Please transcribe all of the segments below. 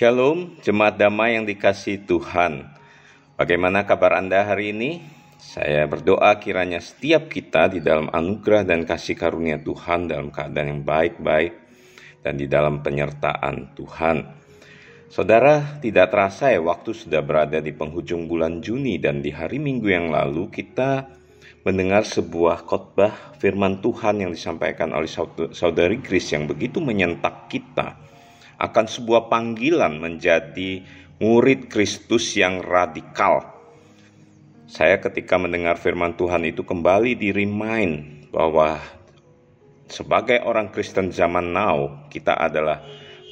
Shalom, jemaat damai yang dikasih Tuhan. Bagaimana kabar Anda hari ini? Saya berdoa kiranya setiap kita di dalam anugerah dan kasih karunia Tuhan dalam keadaan yang baik-baik dan di dalam penyertaan Tuhan. Saudara, tidak terasa ya waktu sudah berada di penghujung bulan Juni dan di hari Minggu yang lalu kita mendengar sebuah khotbah firman Tuhan yang disampaikan oleh saudari Kris yang begitu menyentak kita akan sebuah panggilan menjadi murid Kristus yang radikal. Saya ketika mendengar firman Tuhan itu kembali di remind bahwa sebagai orang Kristen zaman now, kita adalah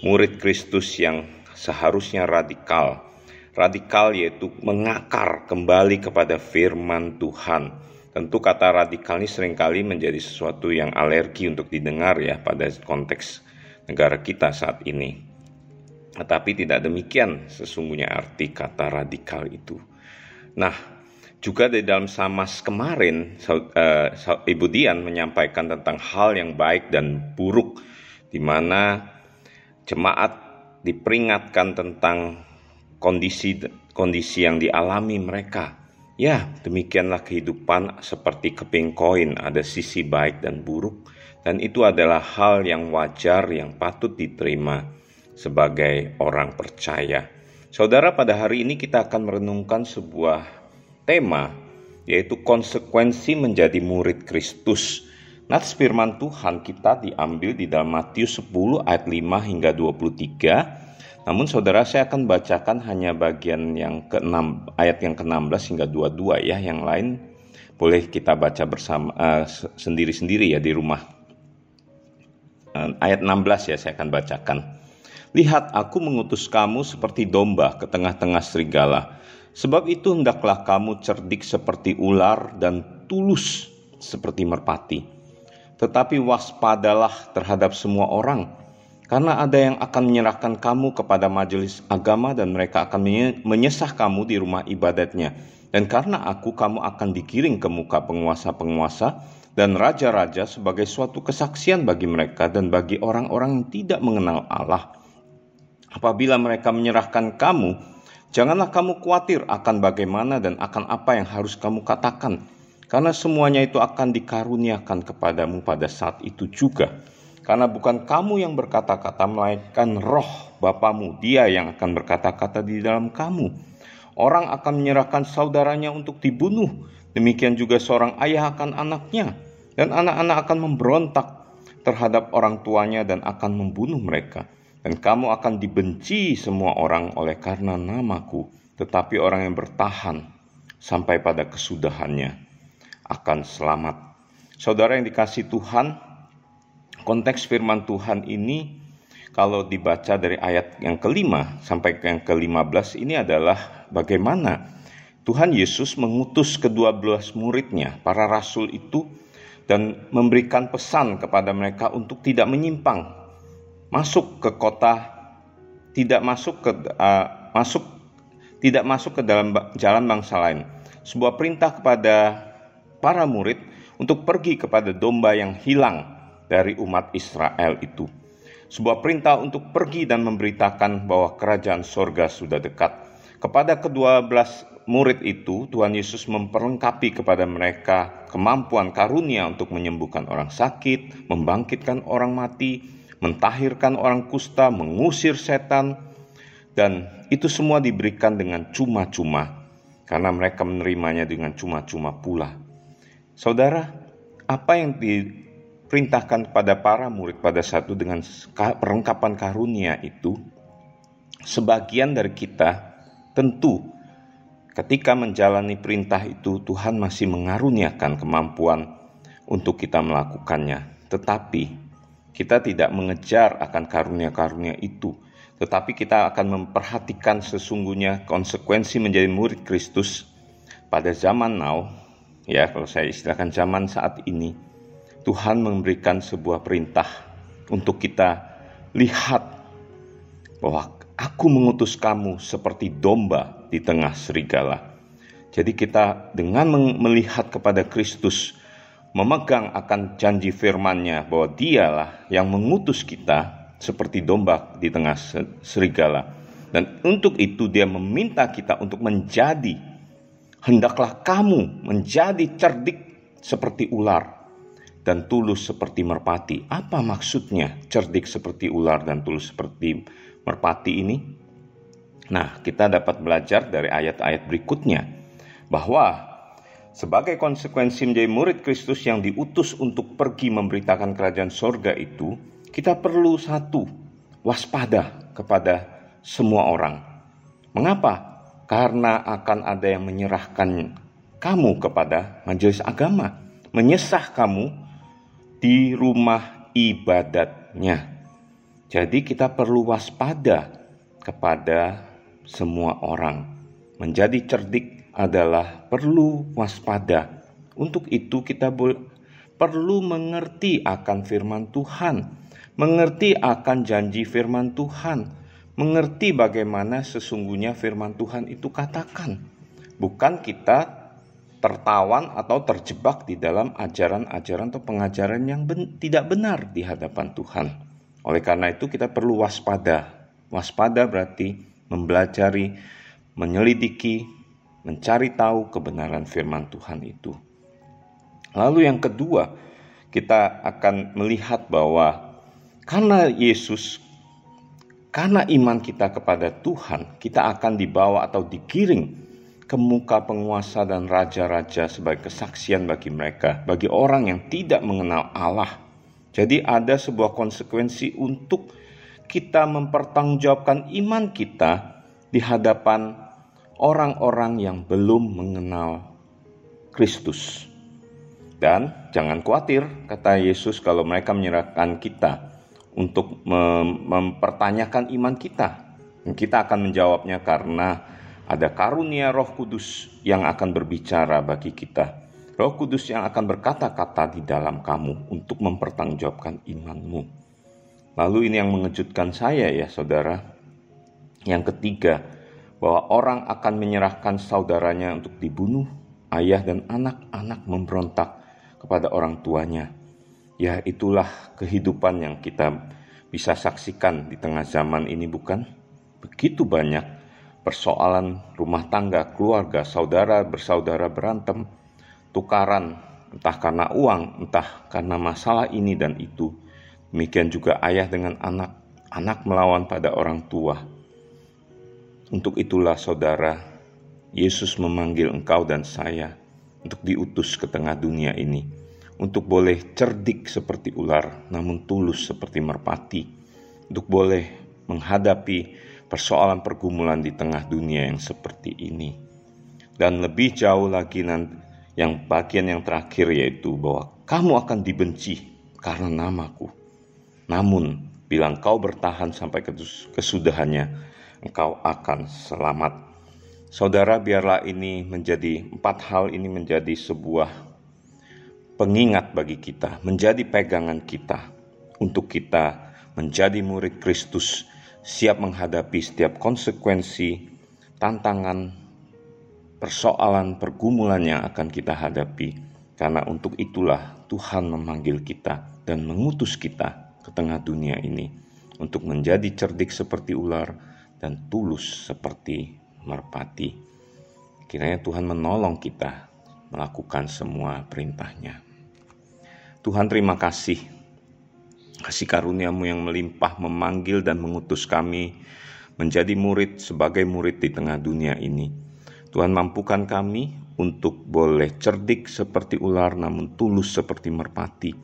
murid Kristus yang seharusnya radikal. Radikal yaitu mengakar kembali kepada firman Tuhan. Tentu kata radikal ini sering kali menjadi sesuatu yang alergi untuk didengar ya pada konteks negara kita saat ini. Tetapi tidak demikian sesungguhnya arti kata radikal itu. Nah, juga di dalam Samas kemarin, uh, Ibu Dian menyampaikan tentang hal yang baik dan buruk, di mana jemaat diperingatkan tentang kondisi kondisi yang dialami mereka. Ya, demikianlah kehidupan seperti keping koin, ada sisi baik dan buruk dan itu adalah hal yang wajar yang patut diterima sebagai orang percaya. Saudara, pada hari ini kita akan merenungkan sebuah tema yaitu konsekuensi menjadi murid Kristus. Nats firman Tuhan kita diambil di dalam Matius 10 ayat 5 hingga 23. Namun saudara saya akan bacakan hanya bagian yang ke-6 ayat yang ke-16 hingga 22 ya, yang lain boleh kita baca bersama uh, sendiri-sendiri ya di rumah. Eh, ayat 16 ya saya akan bacakan. Lihat aku mengutus kamu seperti domba ke tengah-tengah serigala. Sebab itu hendaklah kamu cerdik seperti ular dan tulus seperti merpati. Tetapi waspadalah terhadap semua orang, karena ada yang akan menyerahkan kamu kepada majelis agama dan mereka akan menyesah kamu di rumah ibadatnya. Dan karena aku kamu akan digiring ke muka penguasa-penguasa dan raja-raja sebagai suatu kesaksian bagi mereka dan bagi orang-orang yang tidak mengenal Allah. Apabila mereka menyerahkan kamu, janganlah kamu khawatir akan bagaimana dan akan apa yang harus kamu katakan, karena semuanya itu akan dikaruniakan kepadamu pada saat itu juga. Karena bukan kamu yang berkata-kata, melainkan roh Bapamu, dia yang akan berkata-kata di dalam kamu. Orang akan menyerahkan saudaranya untuk dibunuh, demikian juga seorang ayah akan anaknya, dan anak-anak akan memberontak terhadap orang tuanya dan akan membunuh mereka. Dan kamu akan dibenci semua orang oleh karena namaku. Tetapi orang yang bertahan sampai pada kesudahannya akan selamat. Saudara yang dikasih Tuhan, konteks firman Tuhan ini kalau dibaca dari ayat yang kelima sampai yang kelima belas ini adalah bagaimana Tuhan Yesus mengutus kedua belas muridnya, para rasul itu dan memberikan pesan kepada mereka untuk tidak menyimpang. Masuk ke kota tidak masuk ke uh, masuk tidak masuk ke dalam jalan bangsa lain. Sebuah perintah kepada para murid untuk pergi kepada domba yang hilang dari umat Israel itu. Sebuah perintah untuk pergi dan memberitakan bahwa kerajaan sorga sudah dekat kepada kedua belas murid itu, Tuhan Yesus memperlengkapi kepada mereka kemampuan karunia untuk menyembuhkan orang sakit, membangkitkan orang mati, mentahirkan orang kusta, mengusir setan, dan itu semua diberikan dengan cuma-cuma karena mereka menerimanya dengan cuma-cuma pula. Saudara, apa yang diperintahkan kepada para murid pada satu dengan perlengkapan karunia itu, sebagian dari kita Tentu, ketika menjalani perintah itu, Tuhan masih mengaruniakan kemampuan untuk kita melakukannya, tetapi kita tidak mengejar akan karunia-karunia itu, tetapi kita akan memperhatikan sesungguhnya konsekuensi menjadi murid Kristus pada zaman now, ya, kalau saya istilahkan zaman saat ini. Tuhan memberikan sebuah perintah untuk kita lihat bahwa Aku mengutus kamu seperti domba di tengah serigala. Jadi kita dengan melihat kepada Kristus, memegang akan janji firman-Nya bahwa dialah yang mengutus kita seperti domba di tengah serigala. Dan untuk itu dia meminta kita untuk menjadi hendaklah kamu menjadi cerdik seperti ular dan tulus seperti merpati. Apa maksudnya cerdik seperti ular dan tulus seperti merpati ini? Nah, kita dapat belajar dari ayat-ayat berikutnya bahwa sebagai konsekuensi menjadi murid Kristus yang diutus untuk pergi memberitakan kerajaan sorga itu, kita perlu satu, waspada kepada semua orang. Mengapa? Karena akan ada yang menyerahkan kamu kepada majelis agama, menyesah kamu di rumah ibadatnya. Jadi kita perlu waspada kepada semua orang. Menjadi cerdik adalah perlu waspada. Untuk itu kita perlu mengerti akan firman Tuhan, mengerti akan janji firman Tuhan, mengerti bagaimana sesungguhnya firman Tuhan itu katakan. Bukan kita tertawan atau terjebak di dalam ajaran-ajaran atau pengajaran yang ben tidak benar di hadapan Tuhan. Oleh karena itu kita perlu waspada. Waspada berarti mempelajari, menyelidiki, mencari tahu kebenaran firman Tuhan itu. Lalu yang kedua, kita akan melihat bahwa karena Yesus karena iman kita kepada Tuhan, kita akan dibawa atau digiring ke muka penguasa dan raja-raja sebagai kesaksian bagi mereka, bagi orang yang tidak mengenal Allah. Jadi ada sebuah konsekuensi untuk kita mempertanggungjawabkan iman kita di hadapan orang-orang yang belum mengenal Kristus. Dan jangan khawatir, kata Yesus, kalau mereka menyerahkan kita untuk mem mempertanyakan iman kita. Kita akan menjawabnya karena ada karunia Roh Kudus yang akan berbicara bagi kita. Roh Kudus yang akan berkata-kata di dalam kamu untuk mempertanggungjawabkan imanmu. Lalu ini yang mengejutkan saya ya saudara. Yang ketiga, bahwa orang akan menyerahkan saudaranya untuk dibunuh, ayah dan anak-anak memberontak kepada orang tuanya Ya, itulah kehidupan yang kita bisa saksikan di tengah zaman ini, bukan? Begitu banyak persoalan rumah tangga, keluarga, saudara bersaudara berantem, tukaran, entah karena uang, entah karena masalah ini dan itu. Demikian juga ayah dengan anak, anak melawan pada orang tua. Untuk itulah saudara, Yesus memanggil engkau dan saya untuk diutus ke tengah dunia ini untuk boleh cerdik seperti ular, namun tulus seperti merpati, untuk boleh menghadapi persoalan pergumulan di tengah dunia yang seperti ini. Dan lebih jauh lagi yang bagian yang terakhir yaitu bahwa kamu akan dibenci karena namaku. Namun, bila engkau bertahan sampai kesudahannya, engkau akan selamat. Saudara, biarlah ini menjadi empat hal ini menjadi sebuah pengingat bagi kita, menjadi pegangan kita untuk kita menjadi murid Kristus, siap menghadapi setiap konsekuensi, tantangan, persoalan, pergumulan yang akan kita hadapi. Karena untuk itulah Tuhan memanggil kita dan mengutus kita ke tengah dunia ini untuk menjadi cerdik seperti ular dan tulus seperti merpati. Kiranya Tuhan menolong kita melakukan semua perintahnya. Tuhan terima kasih. Kasih karuniamu yang melimpah memanggil dan mengutus kami menjadi murid sebagai murid di tengah dunia ini. Tuhan mampukan kami untuk boleh cerdik seperti ular namun tulus seperti merpati.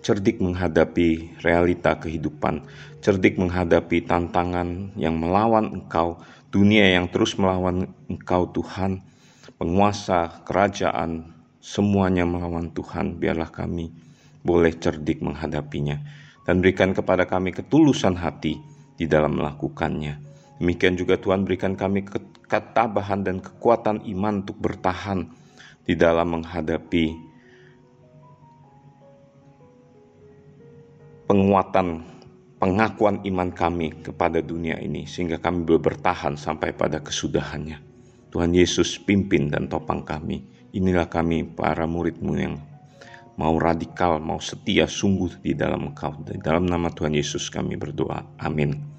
Cerdik menghadapi realita kehidupan, cerdik menghadapi tantangan yang melawan engkau, dunia yang terus melawan engkau Tuhan, penguasa, kerajaan, semuanya melawan Tuhan. Biarlah kami boleh cerdik menghadapinya, dan berikan kepada kami ketulusan hati di dalam melakukannya. Demikian juga Tuhan berikan kami ketabahan dan kekuatan iman untuk bertahan di dalam menghadapi penguatan pengakuan iman kami kepada dunia ini sehingga kami boleh bertahan sampai pada kesudahannya. Tuhan Yesus pimpin dan topang kami. Inilah kami para muridmu yang mau radikal, mau setia sungguh di dalam engkau. Di dalam nama Tuhan Yesus kami berdoa. Amin.